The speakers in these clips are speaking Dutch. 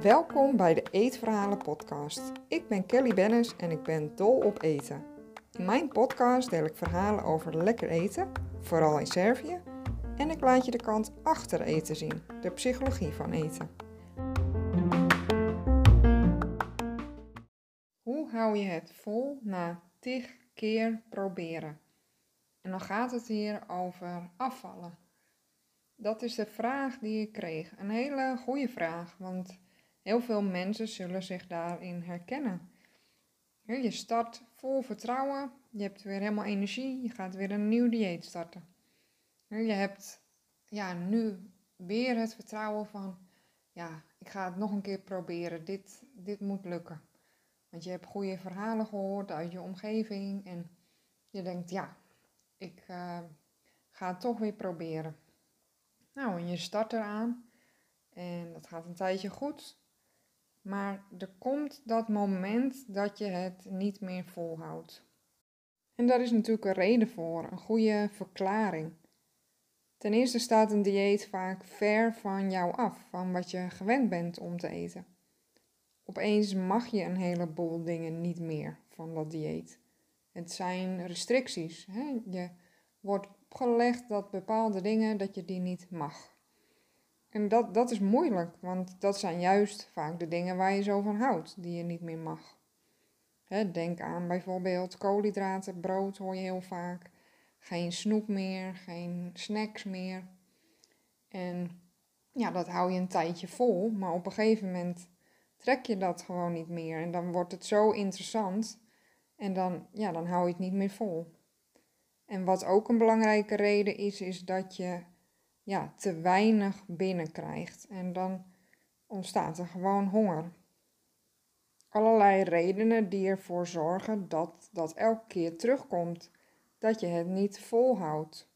Welkom bij de Eetverhalen podcast. Ik ben Kelly Bennis en ik ben dol op eten. In mijn podcast deel ik verhalen over lekker eten, vooral in Servië, en ik laat je de kant achter eten zien, de psychologie van eten. Hoe hou je het vol na tig keer proberen? En dan gaat het hier over afvallen. Dat is de vraag die ik kreeg. Een hele goede vraag, want heel veel mensen zullen zich daarin herkennen. Je start vol vertrouwen, je hebt weer helemaal energie, je gaat weer een nieuw dieet starten. Je hebt ja, nu weer het vertrouwen van, ja, ik ga het nog een keer proberen, dit, dit moet lukken. Want je hebt goede verhalen gehoord uit je omgeving en je denkt, ja, ik uh, ga het toch weer proberen. Nou, en je start eraan en dat gaat een tijdje goed. Maar er komt dat moment dat je het niet meer volhoudt. En daar is natuurlijk een reden voor, een goede verklaring. Ten eerste staat een dieet vaak ver van jou af, van wat je gewend bent om te eten. Opeens mag je een heleboel dingen niet meer van dat dieet. Het zijn restricties. Hè? Je wordt opgelegd dat bepaalde dingen, dat je die niet mag. En dat, dat is moeilijk, want dat zijn juist vaak de dingen waar je zo van houdt, die je niet meer mag. Hè, denk aan bijvoorbeeld koolhydraten, brood hoor je heel vaak. Geen snoep meer, geen snacks meer. En ja, dat hou je een tijdje vol, maar op een gegeven moment trek je dat gewoon niet meer. En dan wordt het zo interessant en dan, ja, dan hou je het niet meer vol. En wat ook een belangrijke reden is, is dat je ja, te weinig binnenkrijgt. En dan ontstaat er gewoon honger. Allerlei redenen die ervoor zorgen dat dat elke keer terugkomt, dat je het niet volhoudt.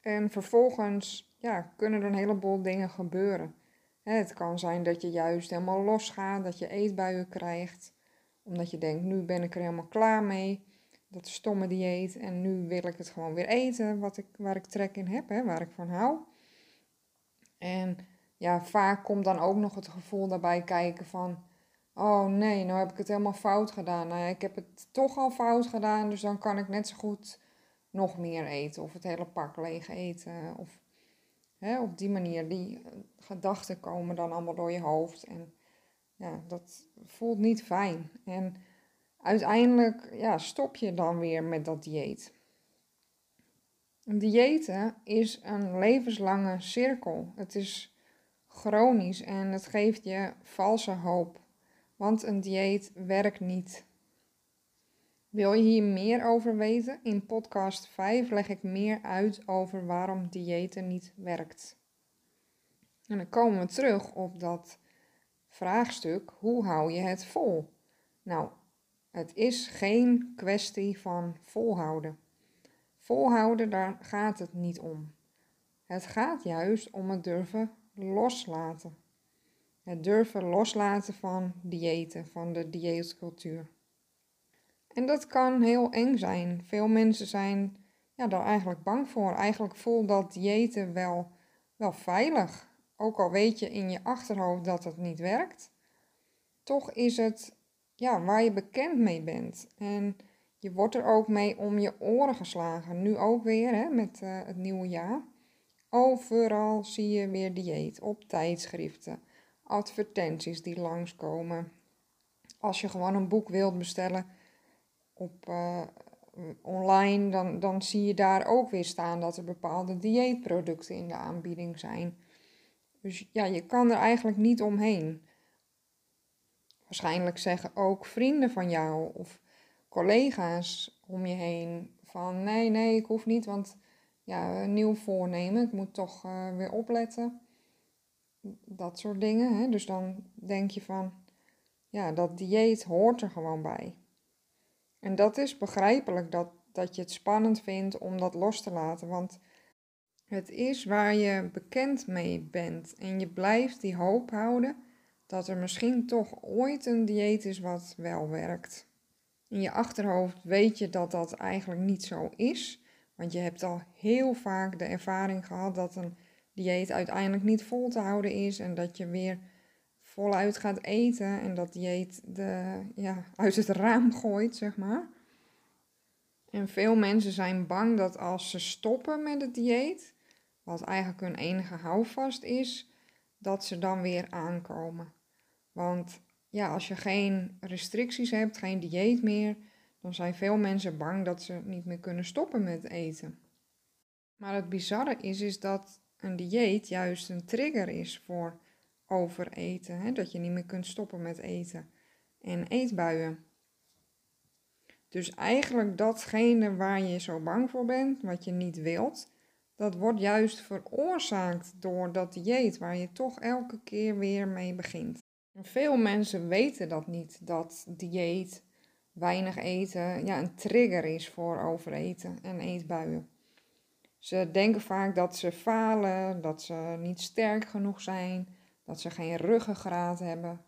En vervolgens ja, kunnen er een heleboel dingen gebeuren. Het kan zijn dat je juist helemaal losgaat, dat je eetbuien krijgt, omdat je denkt, nu ben ik er helemaal klaar mee dat stomme dieet en nu wil ik het gewoon weer eten wat ik, waar ik trek in heb, hè, waar ik van hou. En ja, vaak komt dan ook nog het gevoel daarbij kijken van, oh nee, nou heb ik het helemaal fout gedaan. Nou ik heb het toch al fout gedaan, dus dan kan ik net zo goed nog meer eten of het hele pak leeg eten. Of hè, op die manier, die gedachten komen dan allemaal door je hoofd en ja, dat voelt niet fijn. En uiteindelijk ja, stop je dan weer met dat dieet. Een diëten is een levenslange cirkel. Het is chronisch en het geeft je valse hoop. Want een dieet werkt niet. Wil je hier meer over weten? In podcast 5 leg ik meer uit over waarom diëten niet werkt. En dan komen we terug op dat vraagstuk: hoe hou je het vol? Nou, het is geen kwestie van volhouden. Volhouden, daar gaat het niet om. Het gaat juist om het durven loslaten. Het durven loslaten van diëten, van de dieetcultuur. En dat kan heel eng zijn. Veel mensen zijn ja, daar eigenlijk bang voor. Eigenlijk voelt dat diëten wel, wel veilig. Ook al weet je in je achterhoofd dat het niet werkt. Toch is het ja, waar je bekend mee bent. En je wordt er ook mee om je oren geslagen. Nu ook weer hè, met uh, het nieuwe jaar. Overal zie je weer dieet op tijdschriften, advertenties die langskomen. Als je gewoon een boek wilt bestellen op, uh, online, dan, dan zie je daar ook weer staan dat er bepaalde dieetproducten in de aanbieding zijn. Dus ja, je kan er eigenlijk niet omheen. Waarschijnlijk zeggen ook vrienden van jou of collega's om je heen van nee, nee, ik hoef niet, want ja, nieuw voornemen, ik moet toch uh, weer opletten. Dat soort dingen. Hè? Dus dan denk je van, ja, dat dieet hoort er gewoon bij. En dat is begrijpelijk dat, dat je het spannend vindt om dat los te laten, want het is waar je bekend mee bent en je blijft die hoop houden dat er misschien toch ooit een dieet is wat wel werkt. In je achterhoofd weet je dat dat eigenlijk niet zo is, Want je hebt al heel vaak de ervaring gehad dat een dieet uiteindelijk niet vol te houden is en dat je weer voluit gaat eten en dat dieet de, ja, uit het raam gooit, zeg maar. En veel mensen zijn bang dat als ze stoppen met het dieet, wat eigenlijk hun enige houvast is, dat ze dan weer aankomen. Want ja, als je geen restricties hebt, geen dieet meer, dan zijn veel mensen bang dat ze niet meer kunnen stoppen met eten. Maar het bizarre is, is dat een dieet juist een trigger is voor overeten. Hè? Dat je niet meer kunt stoppen met eten. En eetbuien. Dus eigenlijk datgene waar je zo bang voor bent, wat je niet wilt, dat wordt juist veroorzaakt door dat dieet waar je toch elke keer weer mee begint. En veel mensen weten dat niet, dat dieet, weinig eten, ja, een trigger is voor overeten en eetbuien. Ze denken vaak dat ze falen, dat ze niet sterk genoeg zijn, dat ze geen ruggengraat hebben,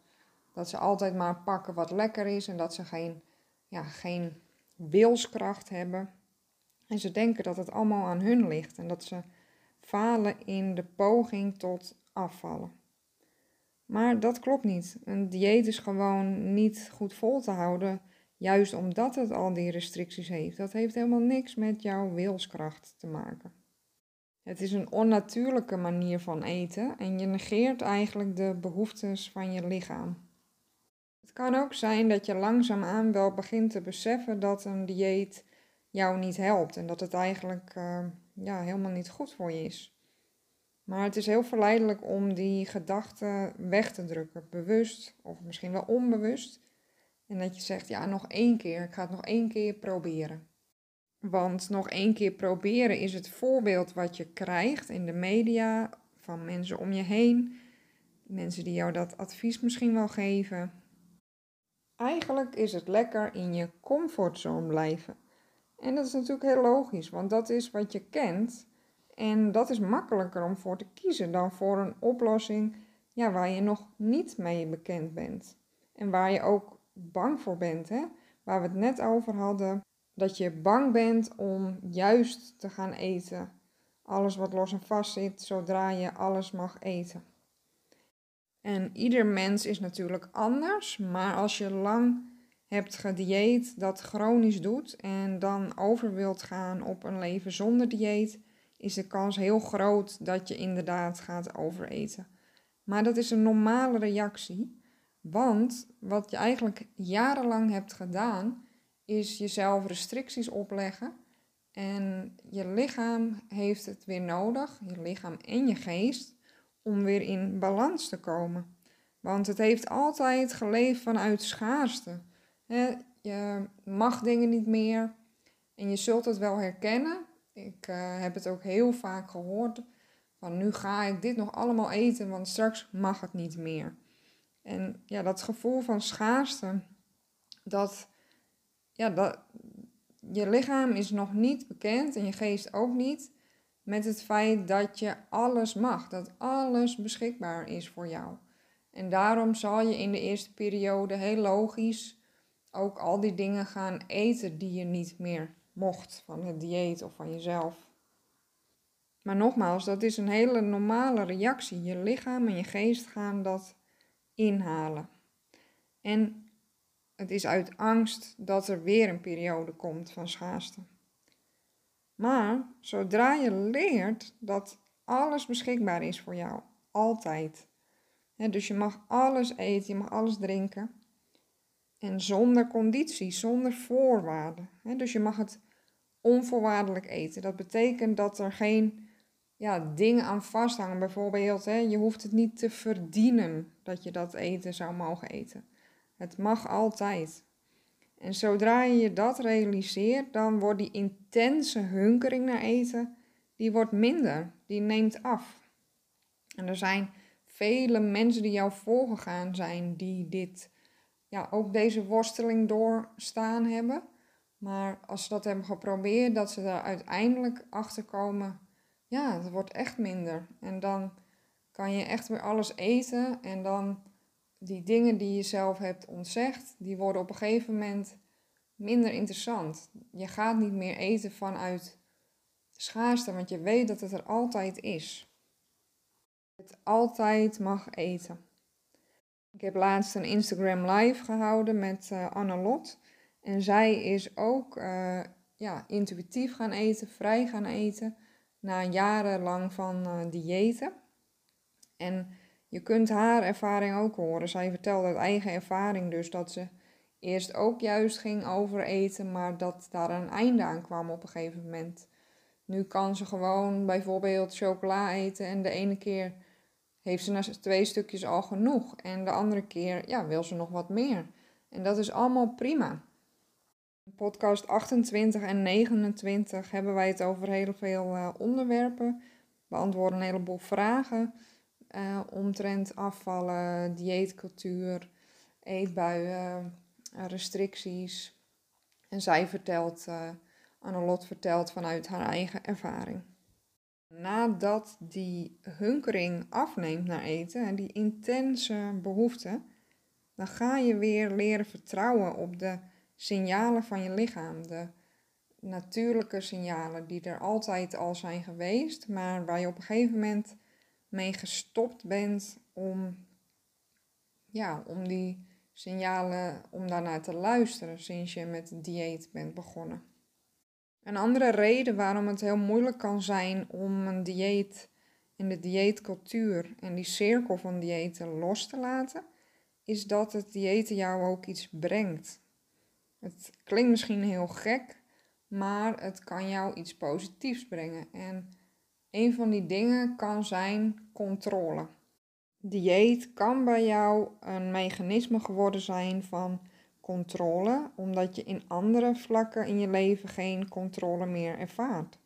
dat ze altijd maar pakken wat lekker is en dat ze geen, ja, geen wilskracht hebben. En ze denken dat het allemaal aan hun ligt en dat ze falen in de poging tot afvallen. Maar dat klopt niet. Een dieet is gewoon niet goed vol te houden, juist omdat het al die restricties heeft. Dat heeft helemaal niks met jouw wilskracht te maken. Het is een onnatuurlijke manier van eten en je negeert eigenlijk de behoeftes van je lichaam. Het kan ook zijn dat je langzaamaan wel begint te beseffen dat een dieet jou niet helpt en dat het eigenlijk uh, ja, helemaal niet goed voor je is. Maar het is heel verleidelijk om die gedachten weg te drukken, bewust of misschien wel onbewust. En dat je zegt, ja, nog één keer, ik ga het nog één keer proberen. Want nog één keer proberen is het voorbeeld wat je krijgt in de media van mensen om je heen. Mensen die jou dat advies misschien wel geven. Eigenlijk is het lekker in je comfortzone blijven. En dat is natuurlijk heel logisch, want dat is wat je kent. En dat is makkelijker om voor te kiezen dan voor een oplossing ja, waar je nog niet mee bekend bent. En waar je ook bang voor bent. Hè? Waar we het net over hadden dat je bang bent om juist te gaan eten. Alles wat los en vast zit, zodra je alles mag eten. En ieder mens is natuurlijk anders, maar als je lang hebt gedieet dat chronisch doet en dan over wilt gaan op een leven zonder dieet, is de kans heel groot dat je inderdaad gaat overeten. Maar dat is een normale reactie, want wat je eigenlijk jarenlang hebt gedaan, is jezelf restricties opleggen. En je lichaam heeft het weer nodig, je lichaam en je geest, om weer in balans te komen. Want het heeft altijd geleefd vanuit schaarste. Je mag dingen niet meer en je zult het wel herkennen. Ik uh, heb het ook heel vaak gehoord van nu ga ik dit nog allemaal eten, want straks mag het niet meer. En ja, dat gevoel van schaarste, dat ja, dat, je lichaam is nog niet bekend en je geest ook niet met het feit dat je alles mag, dat alles beschikbaar is voor jou. En daarom zal je in de eerste periode heel logisch ook al die dingen gaan eten die je niet meer mocht van het dieet of van jezelf. Maar nogmaals, dat is een hele normale reactie. Je lichaam en je geest gaan dat inhalen. En het is uit angst dat er weer een periode komt van schaarste. Maar zodra je leert dat alles beschikbaar is voor jou, altijd. dus je mag alles eten, je mag alles drinken. En zonder conditie, zonder voorwaarden. dus je mag het onvoorwaardelijk eten. Dat betekent dat er geen ja, dingen aan vasthangen. Bijvoorbeeld, je hoeft het niet te verdienen dat je dat eten zou mogen eten. Het mag altijd. En zodra je dat realiseert, dan wordt die intense hunkering naar eten, die wordt minder, die neemt af. En er zijn vele mensen die jou voorgegaan zijn, die dit, ja, ook deze worsteling doorstaan hebben. Maar als ze dat hebben geprobeerd, dat ze daar uiteindelijk achter komen, ja, het wordt echt minder. En dan kan je echt weer alles eten en dan die dingen die je zelf hebt ontzegd, die worden op een gegeven moment minder interessant. Je gaat niet meer eten vanuit schaarste, want je weet dat het er altijd is. Het altijd mag eten. Ik heb laatst een Instagram live gehouden met uh, Anne Lot. En zij is ook uh, ja, intuïtief gaan eten, vrij gaan eten. Na jarenlang van uh, diëten. En je kunt haar ervaring ook horen. Zij vertelde uit eigen ervaring dus dat ze eerst ook juist ging over eten, maar dat daar een einde aan kwam op een gegeven moment. Nu kan ze gewoon bijvoorbeeld chocola eten en de ene keer heeft ze na twee stukjes al genoeg en de andere keer ja, wil ze nog wat meer. En dat is allemaal prima. In podcast 28 en 29 hebben wij het over heel veel uh, onderwerpen, beantwoorden een heleboel vragen uh, omtrent afvallen, dieetcultuur, eetbuien, restricties. En zij vertelt, uh, Annelot vertelt vanuit haar eigen ervaring. Nadat die hunkering afneemt naar eten en die intense behoefte, dan ga je weer leren vertrouwen op de signalen van je lichaam. De natuurlijke signalen die er altijd al zijn geweest, maar waar je op een gegeven moment mee gestopt bent om, ja, om die signalen, om daarnaar te luisteren sinds je met dieet bent begonnen. Een andere reden waarom het heel moeilijk kan zijn om een dieet in de dieetcultuur en die cirkel van diëten los te laten, is dat het diëten jou ook iets brengt. Het klinkt misschien heel gek, maar het kan jou iets positiefs brengen. En een van die dingen kan zijn controle. Dieet kan bij jou een mechanisme geworden zijn van controle, omdat je in andere vlakken in je leven geen controle meer ervaart.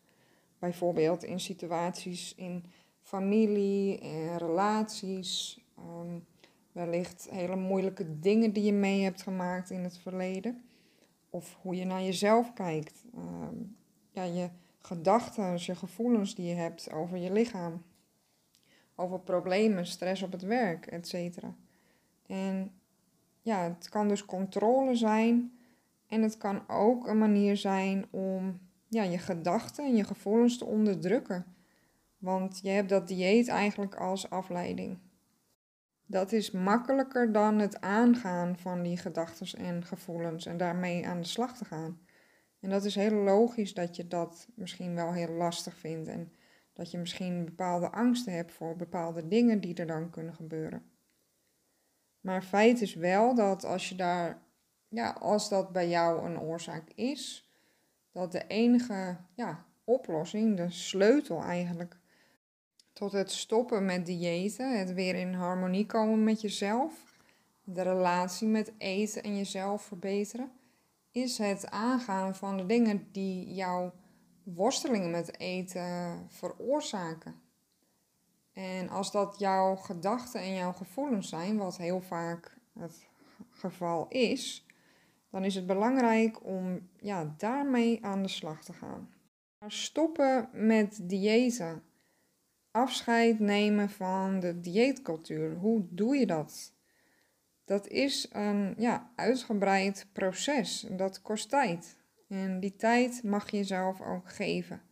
Bijvoorbeeld in situaties in familie, en relaties, um, wellicht hele moeilijke dingen die je mee hebt gemaakt in het verleden. Of hoe je naar jezelf kijkt. Um, ja, je gedachten, je gevoelens die je hebt over je lichaam. Over problemen, stress op het werk, etc. En ja, het kan dus controle zijn. En het kan ook een manier zijn om ja, je gedachten en je gevoelens te onderdrukken. Want je hebt dat dieet eigenlijk als afleiding. Dat is makkelijker dan het aangaan van die gedachten en gevoelens en daarmee aan de slag te gaan. En dat is heel logisch dat je dat misschien wel heel lastig vindt en dat je misschien bepaalde angsten hebt voor bepaalde dingen die er dan kunnen gebeuren. Maar feit is wel dat als je daar, ja, als dat bij jou een oorzaak is, dat de enige ja, oplossing, de sleutel eigenlijk, tot het stoppen met diëten, het weer in harmonie komen met jezelf, de relatie met eten en jezelf verbeteren, is het aangaan van de dingen die jouw worstelingen met eten veroorzaken. En als dat jouw gedachten en jouw gevoelens zijn, wat heel vaak het geval is, dan is het belangrijk om ja, daarmee aan de slag te gaan. Stoppen met diëten. Afscheid nemen van de dieetcultuur. Hoe doe je dat? Dat is een ja, uitgebreid proces. Dat kost tijd. En die tijd mag je jezelf ook geven.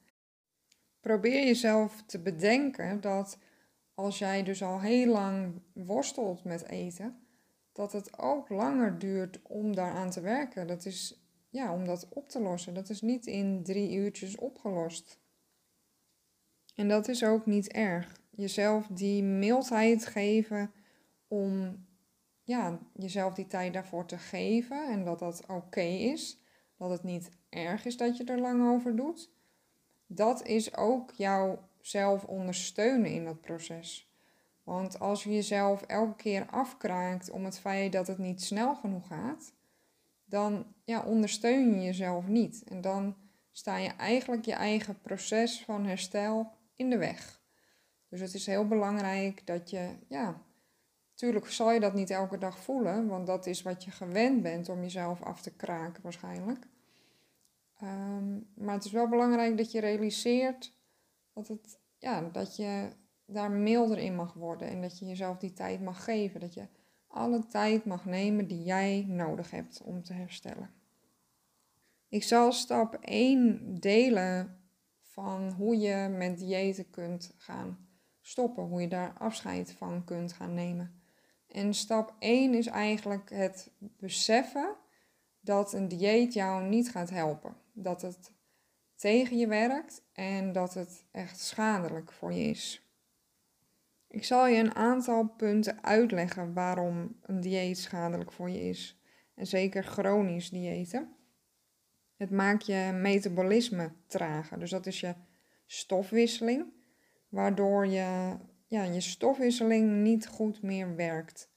Probeer jezelf te bedenken dat als jij dus al heel lang worstelt met eten, dat het ook langer duurt om daaraan te werken. Dat is ja, om dat op te lossen. Dat is niet in drie uurtjes opgelost. En dat is ook niet erg. Jezelf die mildheid geven om ja, jezelf die tijd daarvoor te geven en dat dat oké is. Dat het niet erg is dat je er lang over doet. Dat is ook jouw zelf ondersteunen in dat proces. Want als je jezelf elke keer afkraakt om het feit dat het niet snel genoeg gaat, dan ja, ondersteun je jezelf niet. En dan sta je eigenlijk je eigen proces van herstel in de weg. Dus het is heel belangrijk dat je, ja, natuurlijk zal je dat niet elke dag voelen, want dat is wat je gewend bent om jezelf af te kraken waarschijnlijk. Ehm, maar het is wel belangrijk dat je realiseert dat, het, ja, dat je daar milder in mag worden en dat je jezelf die tijd mag geven. Dat je alle tijd mag nemen die jij nodig hebt om te herstellen. Ik zal stap 1 delen van hoe je met diëten kunt gaan stoppen, hoe je daar afscheid van kunt gaan nemen. En stap 1 is eigenlijk het beseffen dat een dieet jou niet gaat helpen. Dat het tegen je werkt en dat het echt schadelijk voor je is. Ik zal je een aantal punten uitleggen waarom een dieet schadelijk voor je is. En zeker chronisch diëten. Het maakt je metabolisme trager. Dus dat is je stofwisseling, waardoor je, ja, je stofwisseling niet goed meer werkt.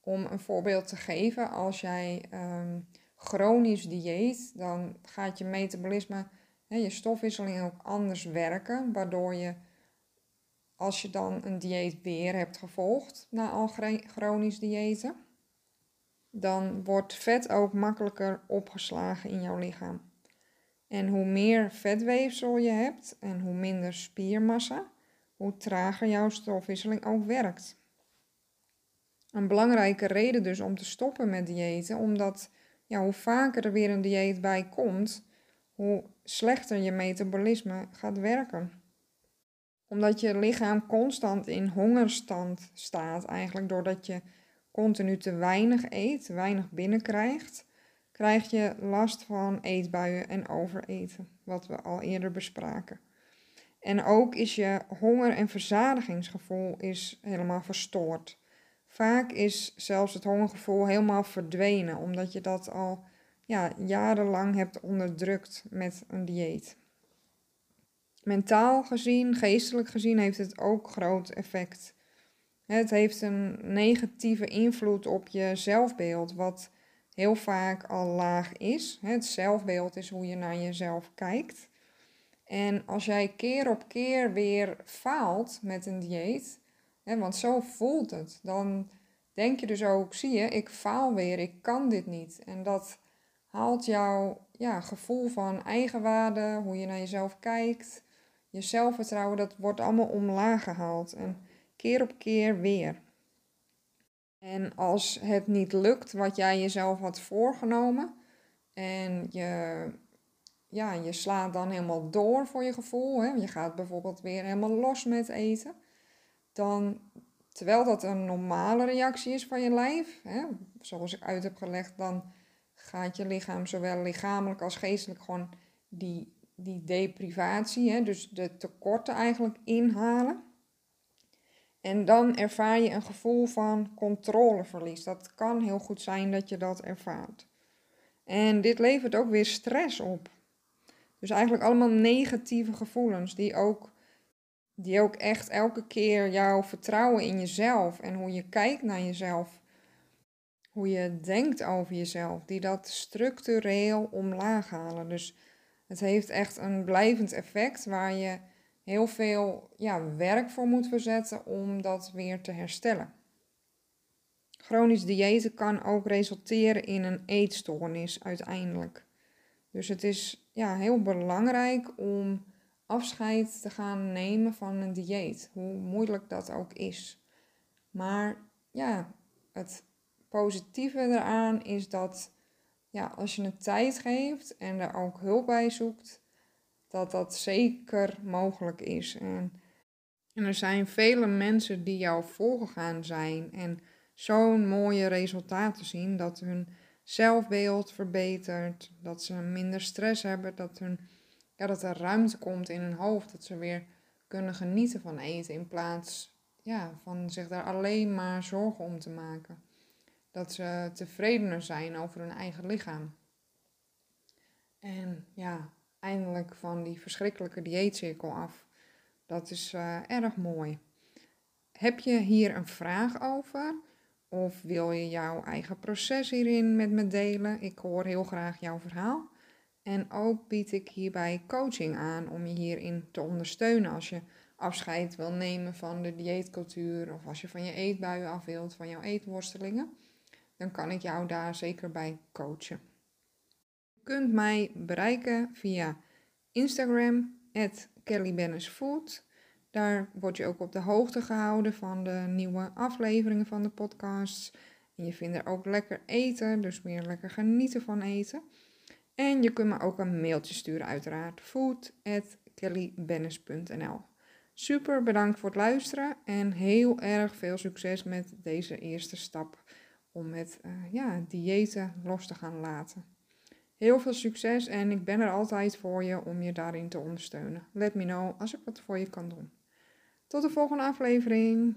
Om een voorbeeld te geven, als jij um, chronisch dieet, dan gaat je metabolisme, hè, je stofwisseling ook anders werken, waardoor je als je dan een dieet weer hebt gevolgd na al chronisch diëten, dan wordt vet ook makkelijker opgeslagen in jouw lichaam. En hoe meer vetweefsel je hebt en hoe minder spiermassa, hoe trager jouw stofwisseling ook werkt. Een belangrijke reden dus om te stoppen met diëten, omdat ja, hoe vaker er weer een dieet bij komt, hoe slechter je metabolisme gaat werken. Omdat je lichaam constant in hongerstand staat, eigenlijk doordat je continu te weinig eet, weinig binnenkrijgt, krijg je last van eetbuien en overeten, wat we al eerder bespraken. En ook is je honger- en verzadigingsgevoel is helemaal verstoord. Vaak is zelfs het hongergevoel helemaal verdwenen, omdat je dat al ja, jarenlang hebt onderdrukt met een dieet. Mentaal gezien, geestelijk gezien, heeft het ook groot effect. Het heeft een negatieve invloed op je zelfbeeld, wat heel vaak al laag is. Het zelfbeeld is hoe je naar jezelf kijkt. En als jij keer op keer weer faalt met een dieet, want zo voelt het, dan denk je dus ook, zie je, ik faal weer, ik kan dit niet. En dat haalt jouw ja, gevoel van eigenwaarde, hoe je naar jezelf kijkt, je zelfvertrouwen, dat wordt allemaal omlaag gehaald. En keer op keer weer. En als het niet lukt wat jij jezelf had voorgenomen en je, ja, je slaat dan helemaal door voor je gevoel, hè, je gaat bijvoorbeeld weer helemaal los met eten, dan terwijl dat een normale reactie is van je lijf, hè, zoals ik uit heb gelegd, dan gaat je lichaam zowel lichamelijk als geestelijk gewoon die, die deprivatie, hè, dus de tekorten eigenlijk inhalen. En dan ervaar je een gevoel van controleverlies. Dat kan heel goed zijn dat je dat ervaart. En dit levert ook weer stress op. Dus eigenlijk allemaal negatieve gevoelens die ook, die ook echt elke keer jouw vertrouwen in jezelf en hoe je kijkt naar jezelf, hoe je denkt over jezelf, die dat structureel omlaag halen. Dus het heeft echt een blijvend effect waar je heel veel ja, werk voor moet verzetten om dat weer te herstellen. Chronisch diëten kan ook resulteren in een eetstoornis uiteindelijk. Dus het is ja, heel belangrijk om afscheid te gaan nemen van een dieet, hoe moeilijk dat ook is. Maar ja, het positieve eraan is dat ja, als je het tijd geeft en er ook hulp bij zoekt, dat dat zeker mogelijk is. En, en er zijn vele mensen die jou voorgegaan zijn en zo'n mooie resultaten zien dat hun zelfbeeld verbetert, dat ze minder stress hebben, dat, hun, ja, dat er ruimte komt in hun hoofd, dat ze weer kunnen genieten van eten in plaats ja, van zich daar alleen maar zorgen om te maken. Dat ze tevredener zijn over hun eigen lichaam. En ja, eindelijk van die verschrikkelijke dieetcirkel af. Dat is uh, erg mooi. Heb je hier een vraag over? Of wil je jouw eigen proces hierin met me delen? Ik hoor heel graag jouw verhaal. En ook bied ik hierbij coaching aan om je hierin te ondersteunen als je afscheid wil nemen van de dieetcultuur of als je van je eetbuien af wilt, van jouw eetworstelingen. Dan kan ik jou daar zeker bij coachen kunt mij bereiken via Instagram, @kellybennisfood. Daar word je ook op de hoogte gehouden van de nieuwe afleveringen van de podcasts. En je vindt er ook lekker eten, dus meer lekker genieten van eten. En je kunt me ook een mailtje sturen, uiteraard. Food kellybennis.nl. Super bedankt voor het luisteren en heel erg veel succes met deze eerste stap om met uh, ja, diëten los te gaan laten. Heel veel succes en ik ben er altijd voor je om je daarin te ondersteunen. Let me know als ik wat voor je kan doen. Tot de volgende aflevering.